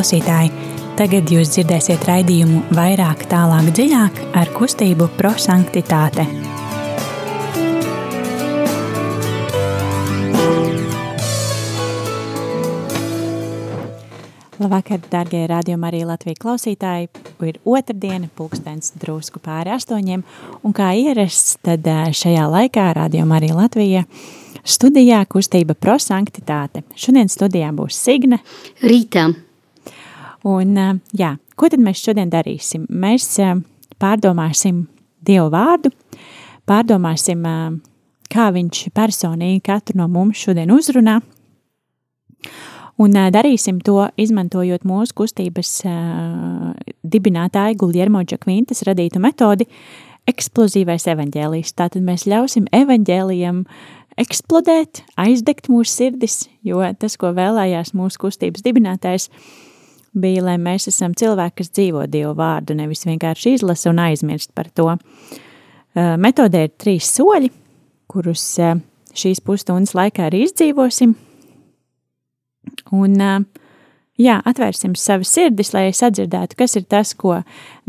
Klausītāji, tagad jūs dzirdēsiet raidījumu vairāk, tālāk, dziļāk ar kustību prosanktitāte. Labvakar, darbie radījumi, arī Latvijas klausītāji. Ir otrdiena, pulkstenis drusku pāri astoņiem. Un kā ierasts, tad šajā laikā radījuma arī Latvija studijā kustība prosanktitāte. Šodien studijā būs Signe. Rītā. Un jā, ko tad mēs šodien darīsim? Mēs pārdomāsim Dievu vārdu, pārdomāsim, kā viņš personīgi katru no mums šodien uzrunā. Un uh, darīsim to, izmantojot mūsu kustības uh, dibinātāja Guljermo Džakvintas radītu metodi eksplozīvais evaņģēlijs. Tātad mēs ļausim evaņģēlijam eksplodēt, aizdegt mūsu sirdis, jo tas, ko vēlējās mūsu kustības dibinātājs, bija, lai mēs esam cilvēki, kas dzīvo Dievu vārdu, nevis vienkārši izlasa un aizmirst par to. Uh, metodē ir trīs soļi, kurus uh, šīs pusstundas laikā arī izdzīvosim – Un, jā, atvērsim savas sirdis, lai sadzirdētu, kas ir tas, ko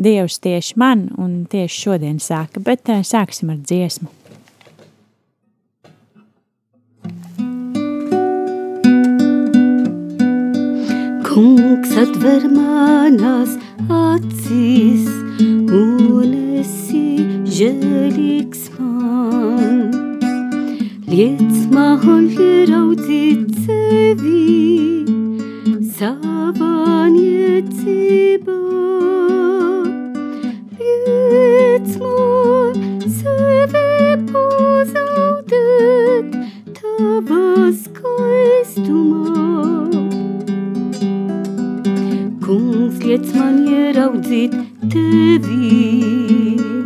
Dievs tieši man un tieši šodien sāka, bet sāksim ar dziesmu. Kungs atver manas acis un esi žēlīgs man. Liec man ieraudzīt sevi savā niecībā. Liec man sevi pazaudēt tavā skaistumā. Kungs, liec man ieraudzīt tevi.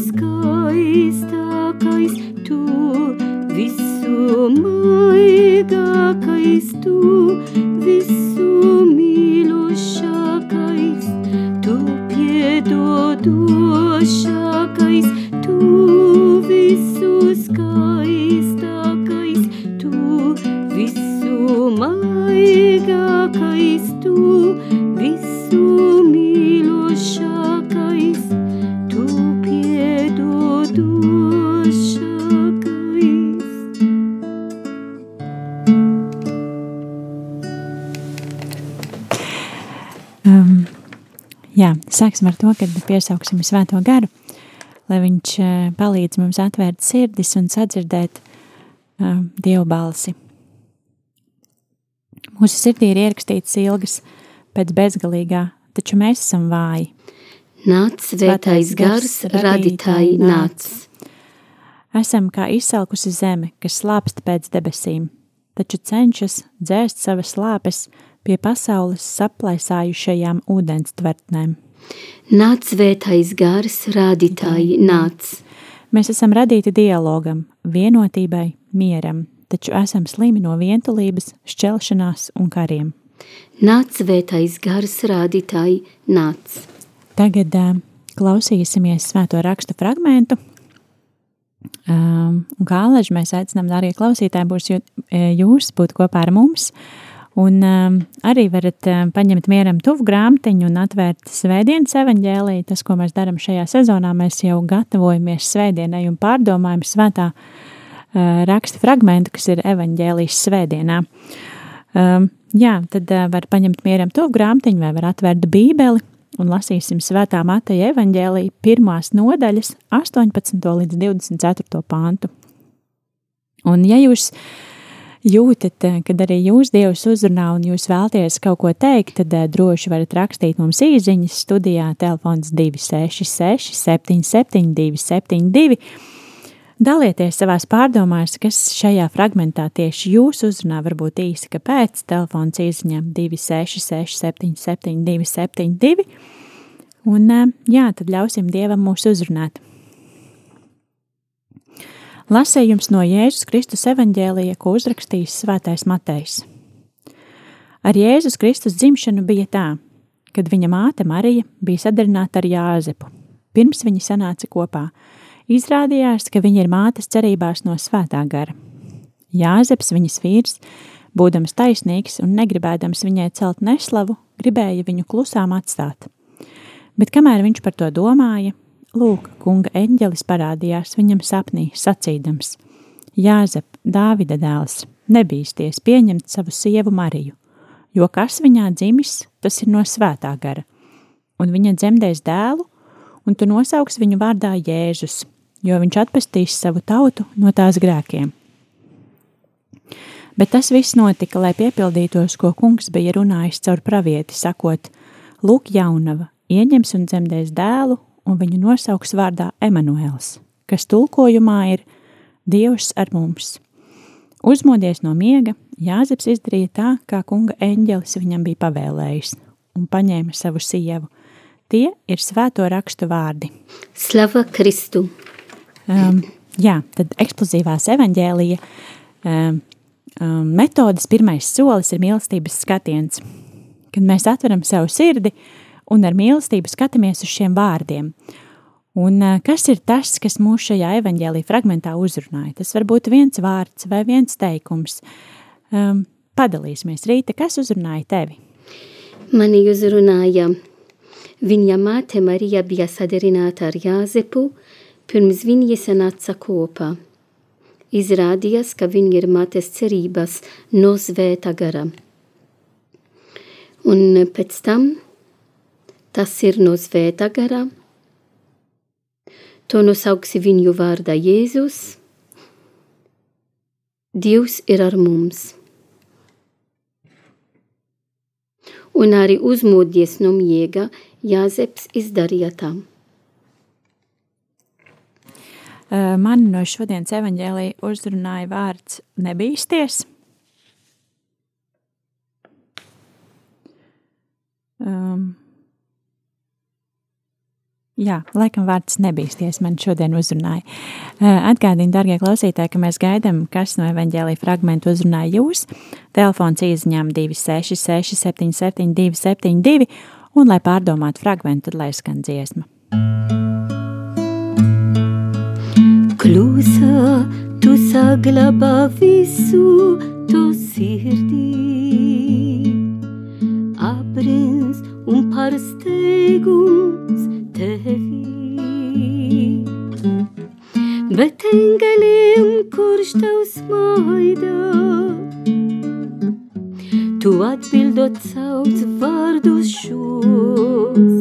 school. Sāksim ar to, ka piesauksim svēto garu, lai viņš eh, palīdz mums atvērt sirdis un sadzirdēt uh, Dievu balsi. Mūsu sirdī ir ierakstīts ilgas pēc bezgalīgā, taču mēs esam vāji. Nāc, svētais gars, radītāji, nāc! Esam kā izsalkusi zeme, kas slāpst pēc debesīm, taču cenšas dzēst savas slāpes pie pasaules saplaisājušajām ūdens tvertnēm. Nāc, svētais gars, rādītāji, nāc! Mēs esam radīti dialogam, vienotībai, mieram, taču esam slimi no vientulības, šķelšanās un kariem. Nāc, svētais gars, rādītāji, nāc! Tagad uh, klausīsimies svēto rakstu fragmentu, Um, kā alaži mēs aicinām, arī klausītāji būs jūs būt kopā ar mums. Un um, arī varat um, paņemt mieram tuvu grāmatiņu un atvērt svētdienas evaņģēlīju. Tas, ko mēs darām šajā sezonā, mēs jau gatavojamies svētdienai un pārdomājam svētā uh, raksta fragmentu, kas ir evaņģēlijas svētdienā. Um, jā, tad uh, var paņemt mieram tuvu grāmatiņu vai var atvērt bībeli un lasīsim Svētā Mateja evaņģēlīja pirmās nodaļas 18. līdz 24. pāntu. Un ja jūs jūtat, kad arī jūs Dievs uzrunā un jūs vēlties kaut ko teikt, tad eh, droši varat rakstīt mums īziņas studijā telefons 266 77 272 Dalieties savās pārdomās, kas šajā fragmentā tieši jūs uzrunā, varbūt īsi, kāpēc telefons izņem 266 77 272. Un jā, tad ļausim Dievam mūs uzrunāt. Lasējums no Jēzus Kristus evaņģēlija, ko uzrakstījis Svētais Matejs. Ar Jēzus Kristus dzimšanu bija tā, kad viņa māte Marija bija sadarināta ar Jāzepu. Pirms viņi sanāca kopā – Izrādījās, ka viņa ir mātes cerībās no svētā gara. Jāzeps, viņas vīrs, būdams taisnīgs un negribēdams viņai celt neslavu, gribēja viņu klusām atstāt. Bet kamēr viņš par to domāja, lūk, kunga eņģelis parādījās viņam sapnī, sacīdams: Jāzep, Dāvida dēls, nebīsties pieņemt savu sievu Mariju, jo kas viņā dzimis, tas ir no svētā gara, un viņa dzemdēs dēlu, un tu nosauks viņu vārdā Jēzus, jo viņš atpestīs savu tautu no tās grēkiem. Bet tas viss notika, lai piepildītos, ko kungs bija runājis caur pravieti, sakot: Lūk, jaunava, ieņems un dzemdēs dēlu, un viņu nosauks vārdā Emanuēls, kas tulkojumā ir Dievs ar mums. Uzmodies no miega, Jāzeps izdarīja tā, kā kunga eņģelis viņam bija pavēlējis, un paņēma savu sievu. Tie ir svēto rakstu vārdi. Slava Kristu! Um, jā, tad eksplozīvās evaņģēlija um, um, metodas pirmais solis ir mīlestības skatiens. Kad mēs atveram savu sirdi un ar mīlestību skatāmies uz šiem vārdiem. Un uh, kas ir tas, kas mūs šajā evaņģēlī fragmentā uzrunāja? Tas var būt viens vārds vai viens teikums. Um, padalīsimies, Rīta, kas uzrunāja tevi? Mani uzrunāja viņa māte Marija bija sadarināta ar Jāzepu, pirms viņi sanāca kopā. Izrādījās, ka viņi ir mātes cerības no svēta gara. Un pēc tam tas ir no svēta gara. To nosauksi viņu vārdā Jēzus. Dievs ir ar mums. Un arī uzmodies no miega, Jāzeps izdarīja tam. Man no šodienas evaņģēlīja uzrunāja vārds nebīsties. Um, jā, laikam vārds nebīsties man šodien uzrunāja. Uh, atgādini, darbie klausītāji, ka mēs gaidām, kas no evaņģēlīja fragmentu uzrunāja jūs. Telefons izņem 266 77 272 un, lai pārdomātu fragmentu, tad lai skan dziesma. Klusa, tu saglabā visu to sirdī. Aprins un pārsteigums tevi. Bet engelim, kurš tev smaida, tu atbildot sauc vārdus šos.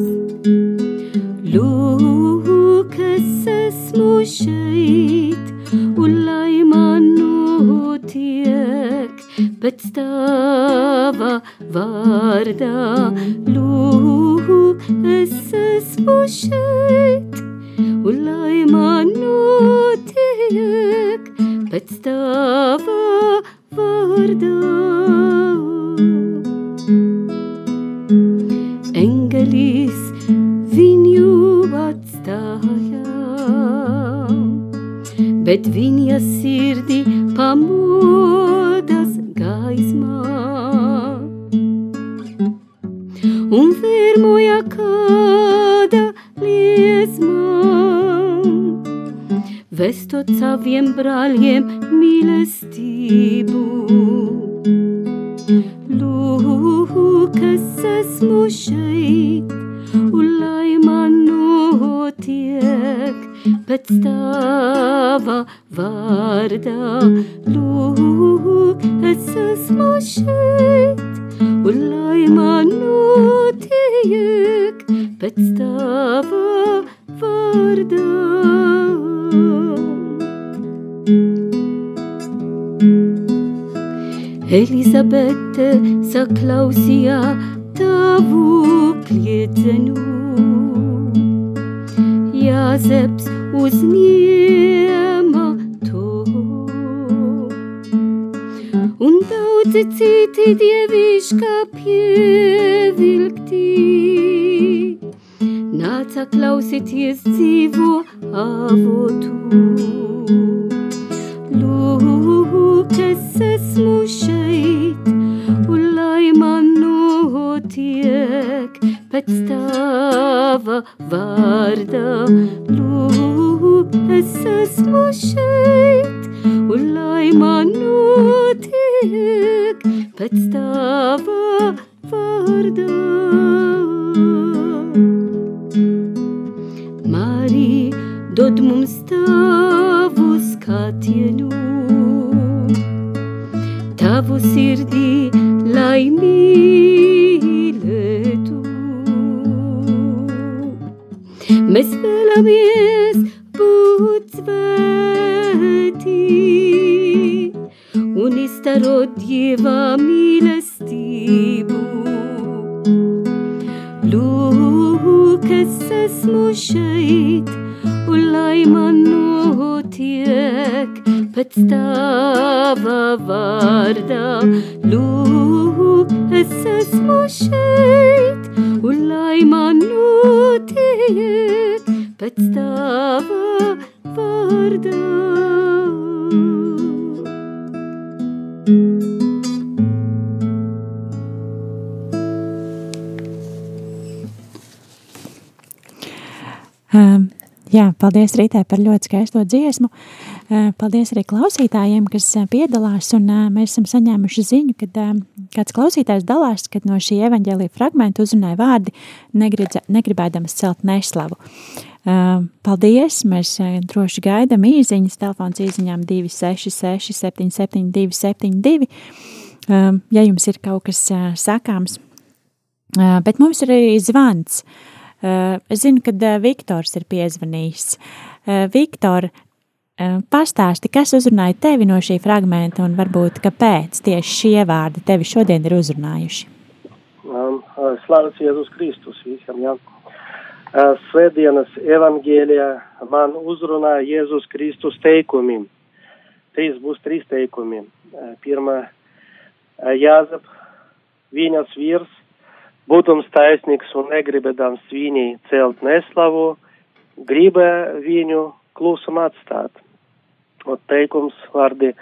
Lūk, es esmu šeit, un lai man notiek pēc tava vārdā. Lūk, es esmu šeit, un lai man notiek pēc tava vārdā. Engelis viņu atstāja, bet viņa sirdī pamodas Un firmoja kāda liesma, vestot saviem brāļiem mīlestību. Daudzi citi dievišķā pievilkti. Nāca klausīties dzīvo avotu. Lūk, es esmu šeit, un lai man notiek pēc tava vārda. Lūk, es esmu šeit, un lai man notiek pēc tava vārda. Marija, dod mums tavu skatienu, tavu sirdī, lai mīlētu. Mēs vēlamies būt svētī un izstarot Dieva mīlestību. Lūk, es esmu šeit, un lai man notiek pēc tava vārda. Lūk, es esmu šeit, un lai man notiek pēc tava vārda. Jā, paldies Rītai par ļoti skaisto dziesmu. Uh, paldies arī klausītājiem, kas uh, piedalās. Un, uh, mēs esam saņēmuši ziņu, ka kāds klausītājs dalās, ka no šī evaņģēlīja fragmenta uzrunāja vārdi, negridza, negribēdams celt neslavu. Paldies! Mēs droši gaidām īsiņas, telefons īsiņām 266, 772, 72. Uh, ja jums ir kaut kas sakāms, bet mums ir arī zvans. Uh, es zinu, ka uh, Viktors ir piezvanījis. Uh, Viktor, pastāsti, kas uzrunāja tevi no šī fragmenta un varbūt kāpēc tieši šie vārdi tevi šodien ir uzrunājuši? Um, Slavēts Jēzus Kristus visam, jā. Svētdienas evangēlijā man uzrunāja Jēzus Kristus teikumi. Trīs būs trīs teikumi. Pirmā, Jāzep, viņas vīrs, būdams taisnīgs un negribēdams viņai celt neslavu, gribēja viņu klusum atstāt. Un teikums vārdi,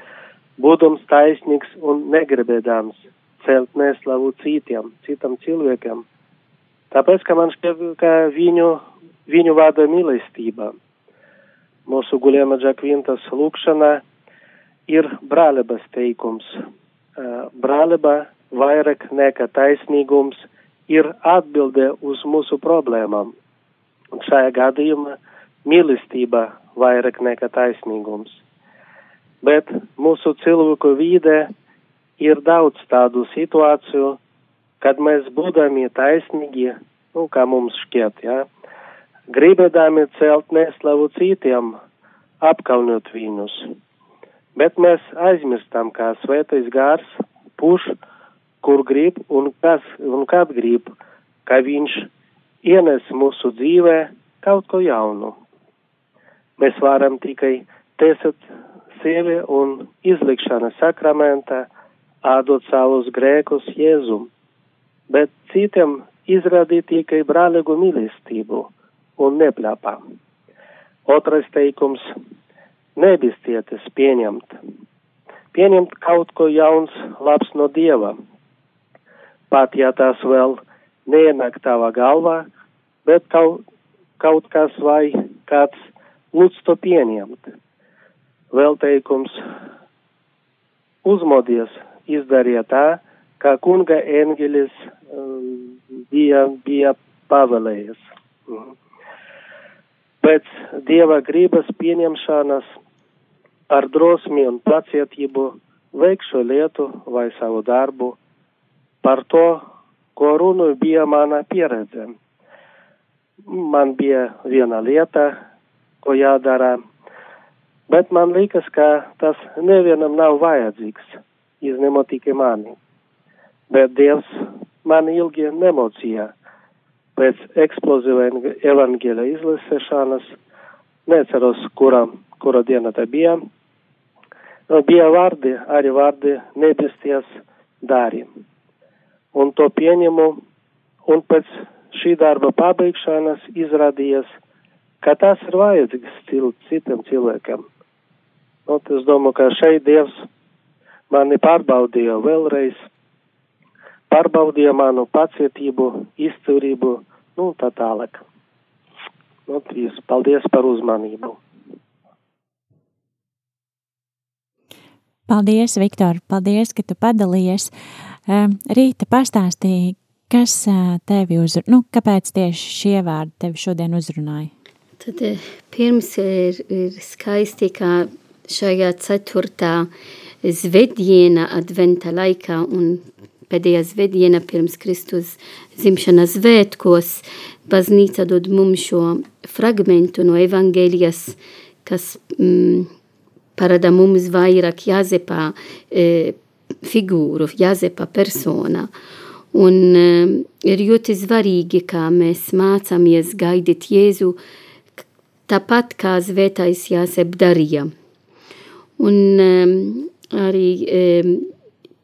būdams taisnīgs un negribēdams celt neslavu citiem, citam cilvēkam. Tāpēc, ka man šķiet, ka viņu, viņu vada mīlestība. Mūsu gulēma džakvintas lūkšana ir brālības teikums. Brālība vairāk nekā taisnīgums ir atbilde uz mūsu problēmām. Un šajā gadījumā mīlestība vairāk nekā taisnīgums. Bet mūsu cilvēku vīdē ir daudz tādu situāciju, kad mēs būdami taisnīgi, nu, kā mums šķiet, jā, gribēdami celt neslavu citiem, apkaunot viņus. Bet mēs aizmirstam, kā svētais gars puš kur grib un, kas, un kad grib, ka viņš ienes mūsu dzīvē kaut ko jaunu. Mēs varam tikai tiesāt sevi un izlikšana sakramenta, ādot savus grēkus Jēzum, bet citiem izrādīt tikai brālīgu mīlestību un nepļāpā. Otrais teikums - nebistieties pieņemt. Pieņemt kaut ko jauns, labs no Dieva, pat ja tas vēl neienāk tavā galvā, bet kaut, kaut kas vai kāds lūdz to pieņemt. vēl teikums uzmodies izdarīja tā, kā kunga eņģelis um, bija, bija pavēlējies. Mhm. Pēc dieva gribas pieņemšanas ar drosmi un pacietību veikšu lietu vai savu darbu par to, ko runu bija mana pieredze. Man bija viena lieta, ko jādara, bet man liekas, ka tas nevienam nav vajadzīgs, izņemot tikai mani. Bet Dievs man ilgi nemocīja. Pēc eksplozīva evaņģēļa izlasēšanas, neceros, kura, kura diena tā bija, bija vārdi, arī vārdi nebesties dari. Un to pieņemu, un pēc šī darba pabeigšanas izrādījās, ka tas ir vajadzīgs cil, citam cilvēkam. Un es domāju, ka šeit Dievs mani pārbaudīja vēlreiz, pārbaudīja manu pacietību, izturību, nu tā tālāk. Nu, trīs. Paldies par uzmanību. Paldies, Viktor, paldies, ka tu padalījies. Rīta pastāstīja, kas tevi uzrunāja, nu, kāpēc tieši šie vārdi tevi šodien uzrunāja? Tad pirms ir, ir skaisti, ka šajā ceturtā zvedjiena adventa laikā un pēdējā zvedjiena pirms Kristus zimšanas svētkos baznīca dod mums šo fragmentu no evaņģēlijas, kas mm, parāda mums vairāk Jāzepa e, figūru, Jāzepa persona. Un e, ir ļoti svarīgi, kā mēs mācāmies gaidīt Jēzu, tāpat kā svētais Jāzep darīja. Un e, arī e,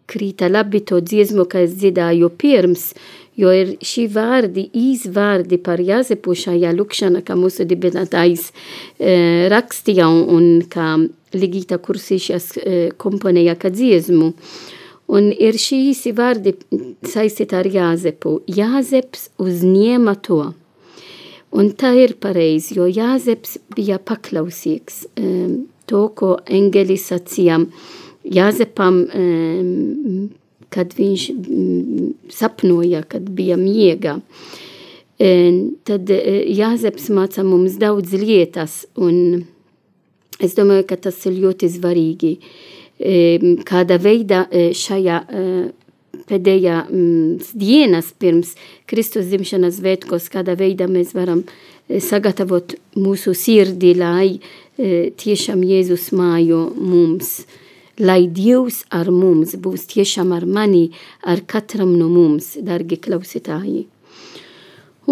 krīta labi to dziesmu, ka es dziedāju pirms, jo ir šī vārdi, izvārdi par Jāzepu šajā lukšana, kā mūsu dibinātājs e, rakstīja un, un kā Ligita Kursīšas e, komponēja kā dziesmu. Un ir šīs vārdi saistīti ar Jāzepu. Jāzeps uzņēma to. Un tā ir pareizi, jo Jāzeps bija paklausīgs e, to, ko eņģelis sacīja Jāzepam, e, kad viņš sapnoja, kad bija miega. Tad Jāzeps māca mums daudz lietas, un es domāju, ka tas ir ļoti svarīgi. Kāda veida šajā pēdējā dienas pirms Kristus dzimšanas svētkos, kādā veidā mēs varam sagatavot mūsu sirdi, lai tiešām Jēzus mājo mums lai Dievs ar mums būs tiešām ar mani, ar katram no mums, dargi klausītāji.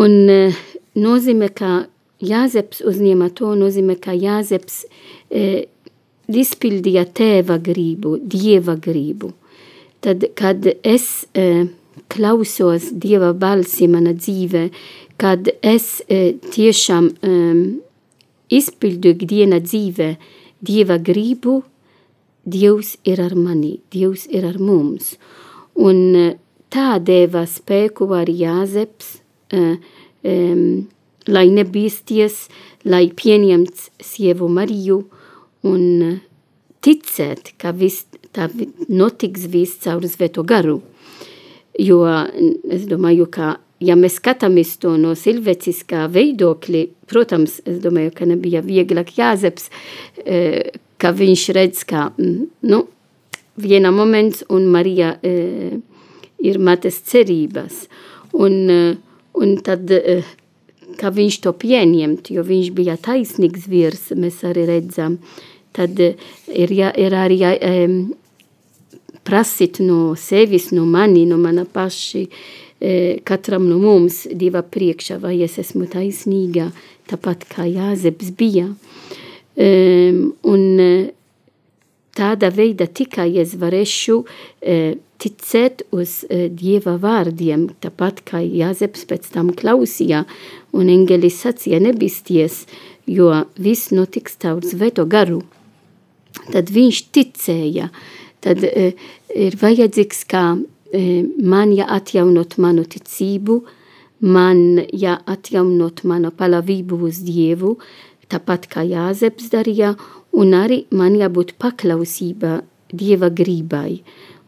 Un e, nozīmē, ka Jāzeps uzņēma to, nozīmē, ka Jāzeps e, izpildīja tēva gribu, dieva gribu. Tad, kad es e, klausos dieva balsi mana dzīve, kad es e, tiešām e, izpildu ikdiena dzīve dieva gribu, Dievs ir ar mani, Dievs ir ar mums. Un eh, tā deva spēku arī Jāzeps, uh, um, lai nebīsties, lai pieņemts sievu Mariju un uh, ticēt, ka viss tā notiks viss caur svēto garu. Jo es domāju, ka ja mēs skatāmies to no silveciskā veidokļa, protams, es domāju, ka nebija vieglāk Jāzeps, uh, ka viņš redz, ka nu, viena moments un Marija e, ir mates cerības. Un, e, un tad, e, ka viņš to pieņemt, jo viņš bija taisnīgs vīrs, mēs arī redzam, tad e, ir, jā, ir arī jā, prasīt no sevis, no mani, no mana paši, e, katram no mums diva priekšā, vai es esmu taisnīga, tāpat kā Jāzeps bija. Un tādā veidā tikai es varēšu ticēt uz Dieva vārdiem, tāpat kā Jāzeps pēc tam klausīja, un engelis sacīja nebisties, jo viss notiks caur svēto garu. Tad viņš ticēja, tad uh, ir vajadzīgs, kā man jāatjaunot manu ticību, man jāatjaunot manu palavību uz Dievu, tāpat kā Jāzeps darīja, un arī man jābūt paklausībā Dieva grībai.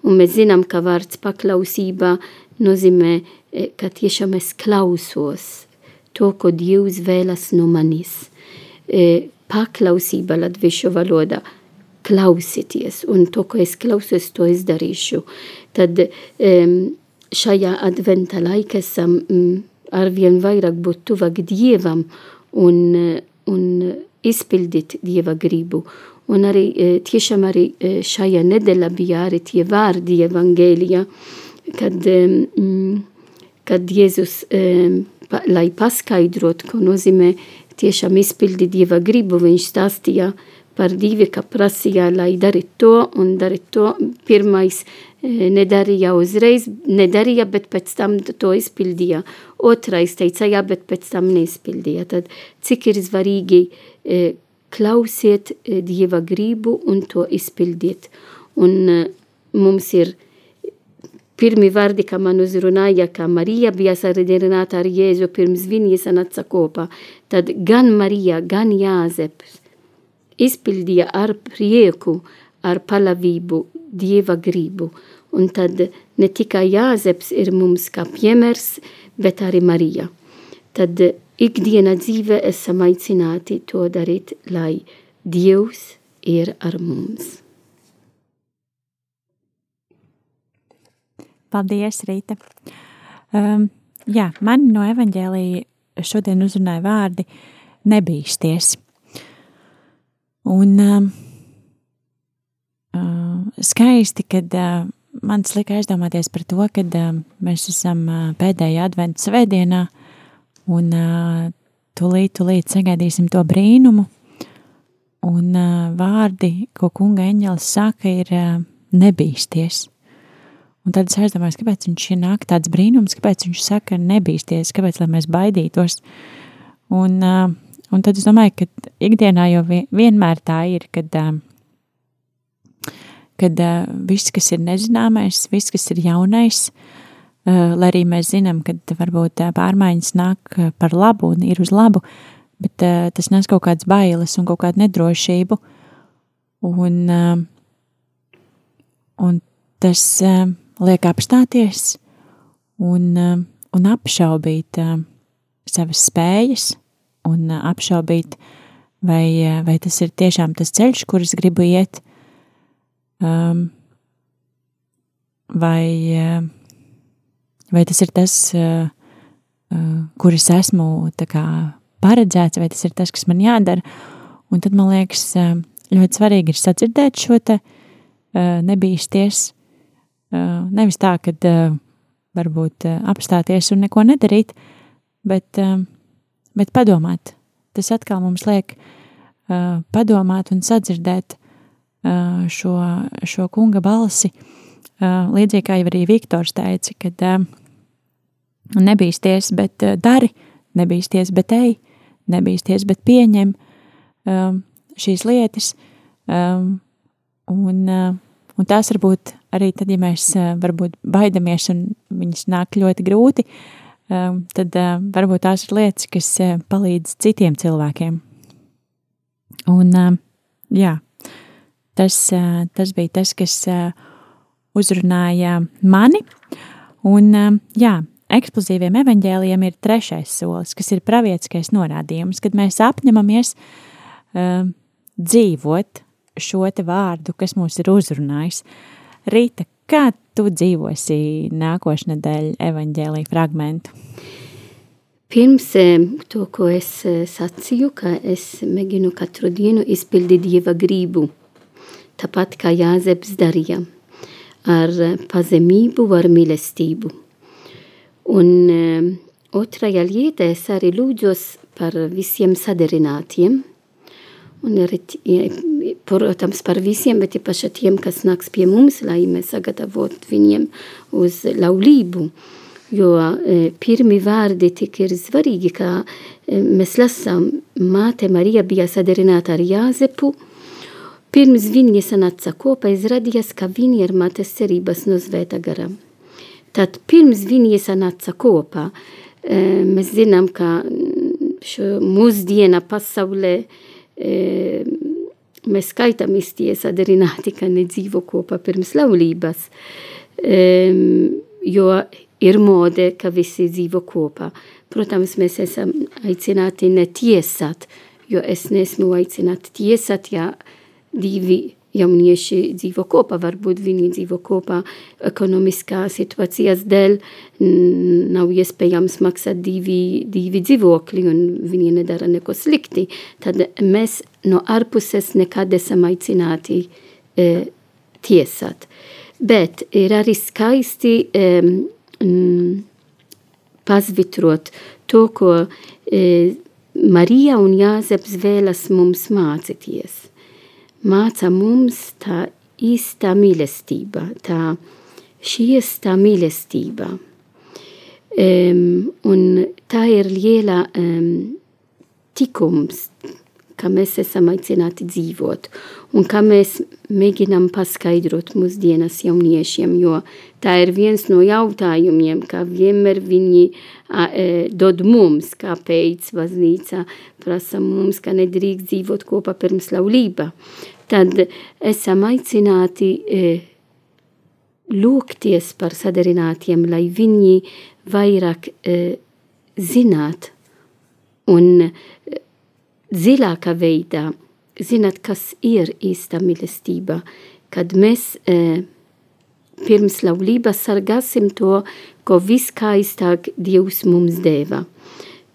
Un mēs zinām, ka vārds paklausībā nozīmē, e, ka tiešām es klausos to, ko Dievs vēlas no manis. E, paklausība latviešu valodā klausieties, un to, ko es klausos, to es darīšu. Tad um, šajā adventa laikā esam um, arvien vairāk būt tuvāk Dievam un, un izpildīt Dieva gribu. Un arī tiešām arī šajā nedēļā bija arī tie vārdi evangēlijā, kad, um, kad Jēzus, um, pa, lai paskaidrot, ko nozīmē tiešām izpildīt Dieva gribu, viņš stāstīja par divi, ka prasīja, lai darīt to un darīt to. Pirmais nedarīja uzreiz, nedarīja, bet pēc tam to izpildīja. Otrais teica, jā, bet pēc tam neizpildīja. Tad cik ir svarīgi klausiet Dieva gribu un to izpildiet. Un mums ir pirmi vārdi, kā man uzrunāja, ka Marija bija saredzināta ar Jēzu pirms viņa sanāca kopā. Tad gan Marija, gan Jāzeps izpildīja ar prieku, ar palavību Dieva gribu. Un tad ne tikai Jāzeps ir mums kā piemērs, bet arī Marija. Tad ikdiena dzīve esam aicināti to darīt, lai Dievs ir ar mums. Paldies, Rīta! Um, jā, man no evaņģēlīja šodien uzrunāja vārdi nebīsties. Un uh, uh, skaisti, kad uh, man lika aizdomāties par to, ka uh, mēs esam uh, pēdējā adventu svētdienā un uh, tūlīt, tūlīt sagaidīsim to brīnumu. Un uh, vārdi, ko kunga eņģelis saka, ir uh, nebīsties. Un tad es aizdomājos, kāpēc viņš ir nāk tāds brīnums, kāpēc viņš saka nebīsties, kāpēc, lai mēs baidītos. Un uh, Un tad es domāju, ka ikdienā jau vienmēr tā ir, kad, kad viss, kas ir nezināmais, viss, kas ir jaunais, lai arī mēs zinām, ka varbūt pārmaiņas nāk par labu un ir uz labu, bet tas nes kaut kādas bailes un kaut kādu nedrošību. Un, un tas liek apstāties un, un apšaubīt savas spējas un apšaubīt, vai, vai tas ir tiešām tas ceļš, kur es gribu iet, um, vai, vai tas ir tas, uh, uh, kur es esmu kā, paredzēts, vai tas ir tas, kas man jādara. Un tad man liekas, ļoti svarīgi ir sadzirdēt šo te uh, nebīsties. Uh, nevis tā, ka uh, varbūt uh, apstāties un neko nedarīt, bet uh, bet padomāt. Tas atkal mums liek uh, padomāt un sadzirdēt uh, šo, šo kunga balsi. Uh, līdzīgi kā jau arī Viktors teica, kad uh, nebīsties, bet uh, dari, nebīsties, bet ej, nebīsties, bet pieņem um, šīs lietas. Um, un, uh, un tās varbūt arī tad, ja mēs uh, varbūt baidamies un viņas nāk ļoti grūti, uh, tad ehm, varbūt tās ir lietas, kas ehm, palīdz citiem cilvēkiem. Un, jā, tas, tas bija tas, kas uzrunāja mani. Un, jā, eksplozīviem evaņģēliem ir trešais solis, kas ir pravietiskais norādījums, kad mēs apņemamies um, dzīvot šo te vārdu, kas mūs ir uzrunājis. Rīta, kā tu dzīvosi nākošais nedēļa evaņģēlīja fragmentu? Pirms to, ko es eh, sacīju, ka es mēģinu katru dienu izpildīt dieva gribu, tāpat kā Jāzeps darīja, ar pazemību, ar mīlestību. Un otrajā lieta es arī lūdzos par visiem sadarinātiem, un arī protams, par visiem, bet īpaši tiem, kas nāks pie mums, lai mēs sagatavotu viņiem uz laulību. Jo e, pirmi vārdi tik ir svarīgi, ka e, mēs lasām, māte Marija bija sadarināta ar Jāzepu, Pirms viņa sanāca kopā, izrādījās, ka viņa ir mātes cerības no svēta gara. Tad pirms viņa sanāca kopā, e, mēs zinām, ka mūsdiena pasaulē mēs skaitamies tie sadarināti, ka nedzīvo kopā pirms laulības, um, jo ir mode, ka visi dzīvo kopā. Protams, mēs esam aicināti netiesāt, jo es nesmu aicināti tiesāt, ja divi jaunieši dzīvo kopā, varbūt viņi dzīvo kopā ekonomiskā situācijas dēļ, nav iespējams maksāt divi, divi dzīvokļi un viņi nedara neko slikti. Tad mēs no ārpuses nekad esam aicināti e, tiesāt. Bet ir arī skaisti e, mm, pasvitrot to, ko e, Marija un Jāzeps vēlas mums mācīties māca mums tā īstā mīlestība, tā šiestā mīlestība. Um, un tā ir liela um, tikums, ka mēs esam aicināti dzīvot un kā mēs mēģinām paskaidrot mūsdienas jauniešiem, jo tā ir viens no jautājumiem, kā vienmēr viņi a, e, dod mums, kāpēc baznīca prasa mums, ka nedrīkst dzīvot kopā pirms laulība tad esam aicināti e, lūgties par sadarinātiem, lai viņi vairāk e, zināt un e, dziļākā veidā zināt, kas ir īsta mīlestība, kad mēs pirms laulības sargāsim to, ko viskaistāk Dievs mums deva.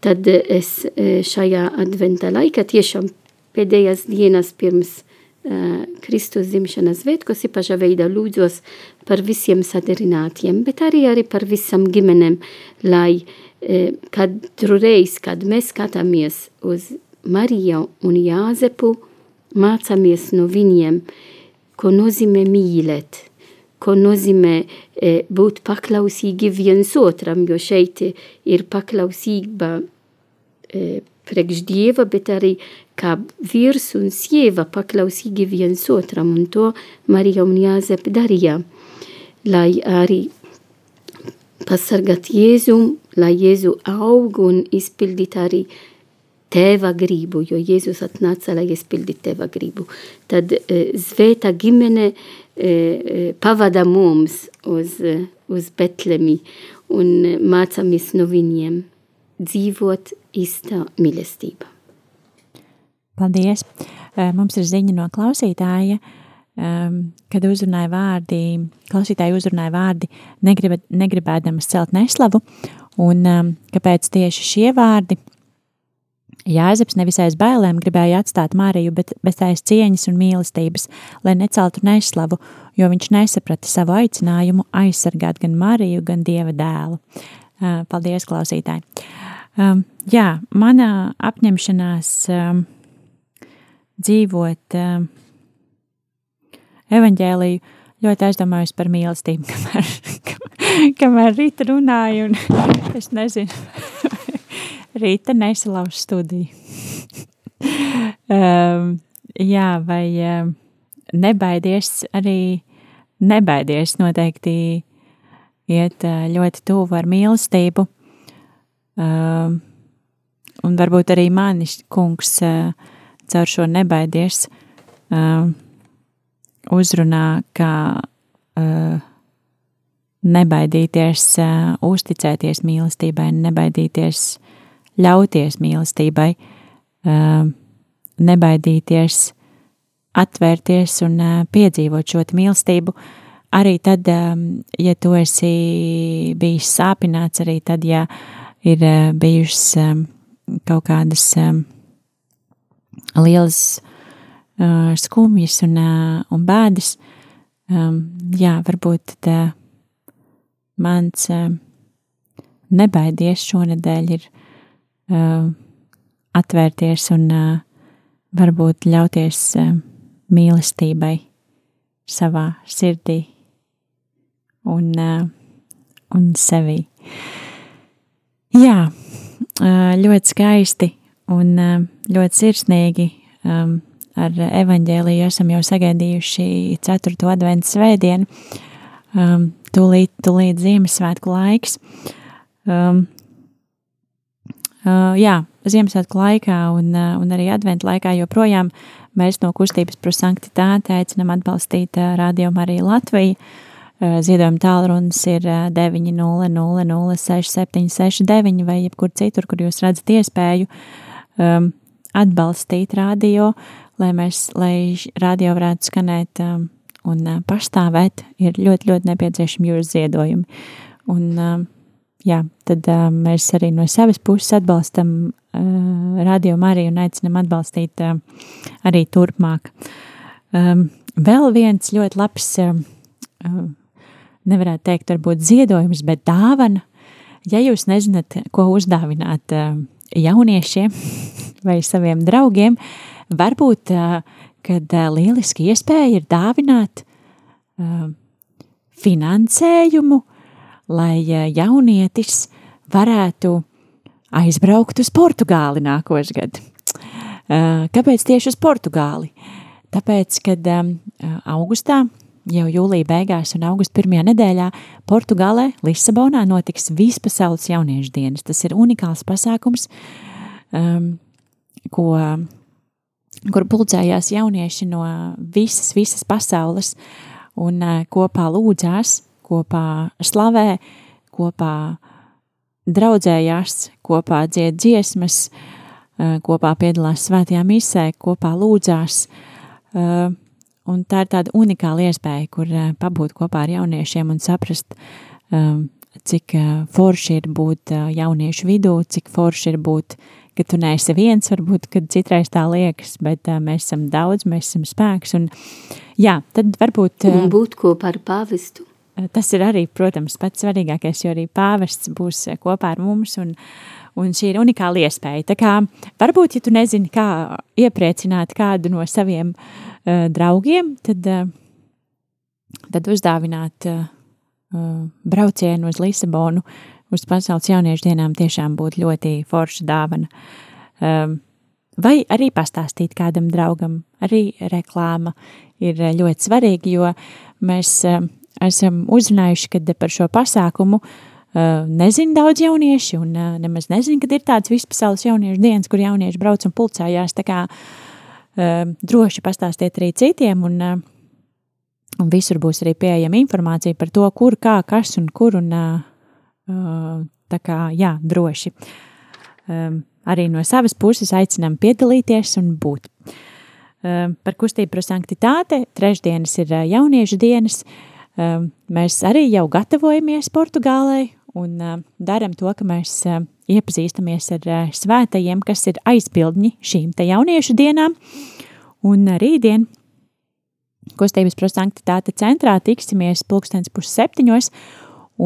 Tad es šajā adventa laikā tiešām pēdējās dienas pirms Kristus dzimšanas svētkos īpašā veidā lūdzos par visiem sadarinātiem, bet arī, arī par visam ģimenēm, lai katru reizi, kad mēs skatāmies uz Mariju un Jāzepu, mācāmies no viņiem, ko nozīmē mīlēt, ko nozīmē e, būt paklausīgi viens otram, jo šeit ir paklausība e, priekš Dieva, bet arī kā vīrs un sieva paklausīgi viens otram, un to Marija un Jāzep darīja, lai arī pasargāt Jēzu, lai Jēzu aug un izpildīt arī tēva gribu, jo Jēzus atnāca, lai izpildītu tēva gribu. Tad e, svēta ģimene e, e, pavada mums uz, uz Betlemi un mācāmies no viņiem dzīvot īstā mīlestība. Paldies! Mums ir ziņa no klausītāja, kad uzrunāja vārdi, klausītāji uzrunāja vārdi negrib, negribēdamas celt neslavu, un kāpēc tieši šie vārdi Jāzeps nevis aiz bailēm gribēja atstāt Mariju, bet, bet aiz cieņas un mīlestības, lai neceltu neslavu, jo viņš nesaprata savu aicinājumu aizsargāt gan Mariju, gan Dieva dēlu. Paldies, klausītāji! Um, jā, mana apņemšanās um, dzīvot um, evaņģēliju ļoti aizdomājos par mīlestību, kamēr, kamēr Rīta runāja, un es nezinu, Rīta nesalauž studiju. um, jā, vai um, nebaidies arī, nebaidies noteikti iet uh, ļoti tuvu ar mīlestību, un varbūt arī manis kungs uh, caur šo nebaidies uh, uzrunā, kā uh, nebaidīties, uh, uzticēties mīlestībai, nebaidīties, ļauties mīlestībai, uh, nebaidīties, atvērties un piedzīvot šo mīlestību. Arī tad, ja tu esi bijis sāpināts, arī tad, ja uh, ir eh, bijušas eh, kaut kādas eh, lielas skumjas un, un bēdas. Jā, varbūt tā mans nebaidies šonadēļ ir atvērties un varbūt ļauties mīlestībai savā sirdī un, un sevī. Jā, ļoti skaisti un ļoti sirsnīgi ar evaņģēliju esam jau sagaidījuši 4. adventu svētdienu, tūlīt, tūlīt Ziemassvētku laiks. Jā, Ziemassvētku laikā un, un arī adventu laikā joprojām Mēs no kustības prosanktitāte aicinam atbalstīt Radio Mariju Latviju. Ziedojuma tālrunis ir 900-6769 vai jebkur citur, kur jūs redzat iespēju um, atbalstīt radio, lai mēs, lai radio varētu skanēt um, un uh, pastāvēt, ir ļoti, ļoti nepieciešami jūsu ziedojumi. Un, uh, jā, tad uh, mēs arī no savas puses atbalstam uh, radio Mariju un aicinam atbalstīt uh, arī turpmāk. Um, vēl viens ļoti labs uh, nevarētu teikt, varbūt ziedojums, bet dāvana. Ja jūs nezināt, ko uzdāvināt eh, jauniešiem vai saviem draugiem, varbūt, eh, kad eh, lieliski iespēja ir dāvināt finansējumu, lai jaunietis varētu aizbraukt uz Portugāli nākošais gads. Kāpēc tieši uz Portugāli? Tāpēc, kad augustā jau jūlija beigās un augusta pirmajā nedēļā Portugālē, Lisabonā notiks vispasaules jauniešu dienas. Tas ir unikāls pasākums, um, ko, kur pulcējās jaunieši no visas, visas pasaules un uh, kopā lūdzās, kopā slavē, kopā draudzējās, kopā dzied dziesmas, uh, kopā piedalās svētajā misē, kopā lūdzās. Uh, Un tā ir tāda unikāla iespēja, kur uh, pabūt kopā ar jauniešiem un saprast, um, cik uh, forši ir būt uh, jauniešu vidū, cik forši ir būt, ka tu neesi viens, varbūt, kad citreiz tā liekas, bet mēs esam daudz, mēs esam spēks. Un, jā, tad varbūt. Un būt kopā ar pāvestu. Tas ir arī, protams, pats svarīgākais, jo arī pāvests būs kopā ar mums. Un, un šī ir unikāla iespēja. Tā kā varbūt, ja tu nezini, kā iepriecināt kādu no saviem uh, draugiem, tad, uh, tad uzdāvināt uh, braucienu uz Lisabonu, uz pasaules jauniešu dienām tiešām būtu ļoti forša dāvana. Um, vai arī pastāstīt kādam draugam, arī reklāma ir ļoti svarīga, jo mēs uh, esam uzzinājuši, ka par šo pasākumu uh, nezina daudz jaunieši, un nemaz nezina, kad ir tāds vispasaules jauniešu dienas, kur jaunieši brauc un pulcējās. Tā kā droši pastāstiet arī citiem, un, un visur būs arī pieejama informācija par to, kur, kā, kas un kur, un tā kā, jā, droši. Arī no savas puses aicinām piedalīties un būt. Par kustību par sanktitāte, trešdienas ir jauniešu dienas, mēs arī jau gatavojamies Portugālei un daram to, ka mēs iepazīstamies ar svētajiem, kas ir aizpildņi šīm te jauniešu dienām. Un rītdien kustības prosanktitāte centrā tiksimies pulkstens pusseptiņos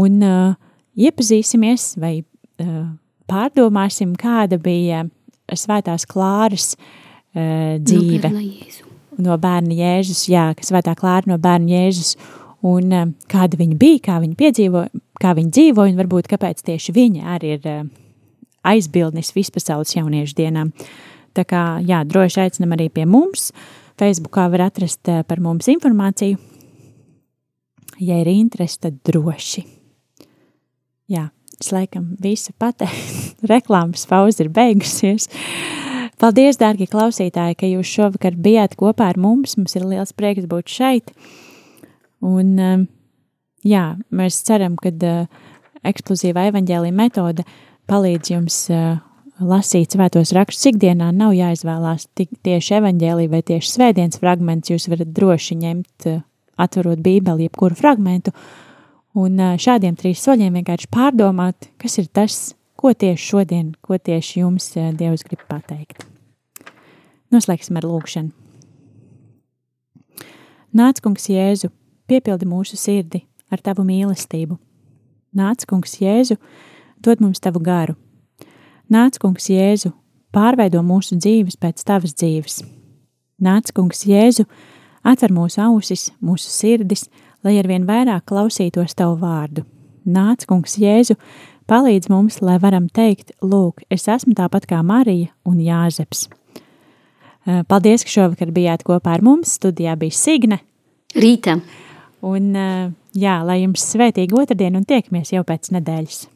un uh, iepazīsimies vai uh, pārdomāsim, kāda bija svētās klāras uh, dzīve. No bērna, no bērna Jēzus, jā, ka svētā klāra no bērna Jēzus un uh, kāda viņa bija, kā viņa piedzīvoja, kā viņa dzīvoja un varbūt kāpēc tieši viņa arī ir uh, aizbildnis vispasaules jauniešu dienām. Tā kā, jā, droši aicinam arī pie mums. Facebookā var atrast eh, par mums informāciju. Ja ir interesi, tad droši. Jā, es laikam visu pateicu. Reklāmas pauze ir beigusies. Paldies, dārgie klausītāji, ka jūs šovakar bijāt kopā ar mums. Mums ir liels prieks būt šeit. Un, eh, jā, mēs ceram, ka uh, eksplozīva evaņģēlīja metode palīdz jums uh, lasīt svētos rakstus ikdienā, nav jāizvēlās tieši evaņģēlī vai tieši svētdienas fragments, jūs varat droši ņemt, uh, atverot bībeli, jebkuru fragmentu, un uh, šādiem trīs soļiem vienkārši pārdomāt, kas ir tas, ko tieši šodien, ko tieši jums uh, Dievs grib pateikt. Noslēgsim ar lūgšanu. Nāc, kungs, Jēzu, piepildi mūsu sirdi ar tavu mīlestību. Nāc, kungs, Jēzu, dod mums tavu garu. Nāc, kungs, Jēzu, pārveido mūsu dzīves pēc tavas dzīves. Nāc, kungs, Jēzu, atver mūsu ausis, mūsu sirdis, lai arvien vairāk klausītos tavu vārdu. Nāc, kungs, Jēzu, palīdz mums, lai varam teikt, lūk, es esmu tāpat kā Marija un Jāzeps. Paldies, ka šovakar bijāt kopā ar mums. Studijā bija Signe. Rīta. Un eh, jā, lai jums svētīgi otrdien un tiekamies jau pēc nedēļas.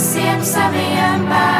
visiem saviem bērniem.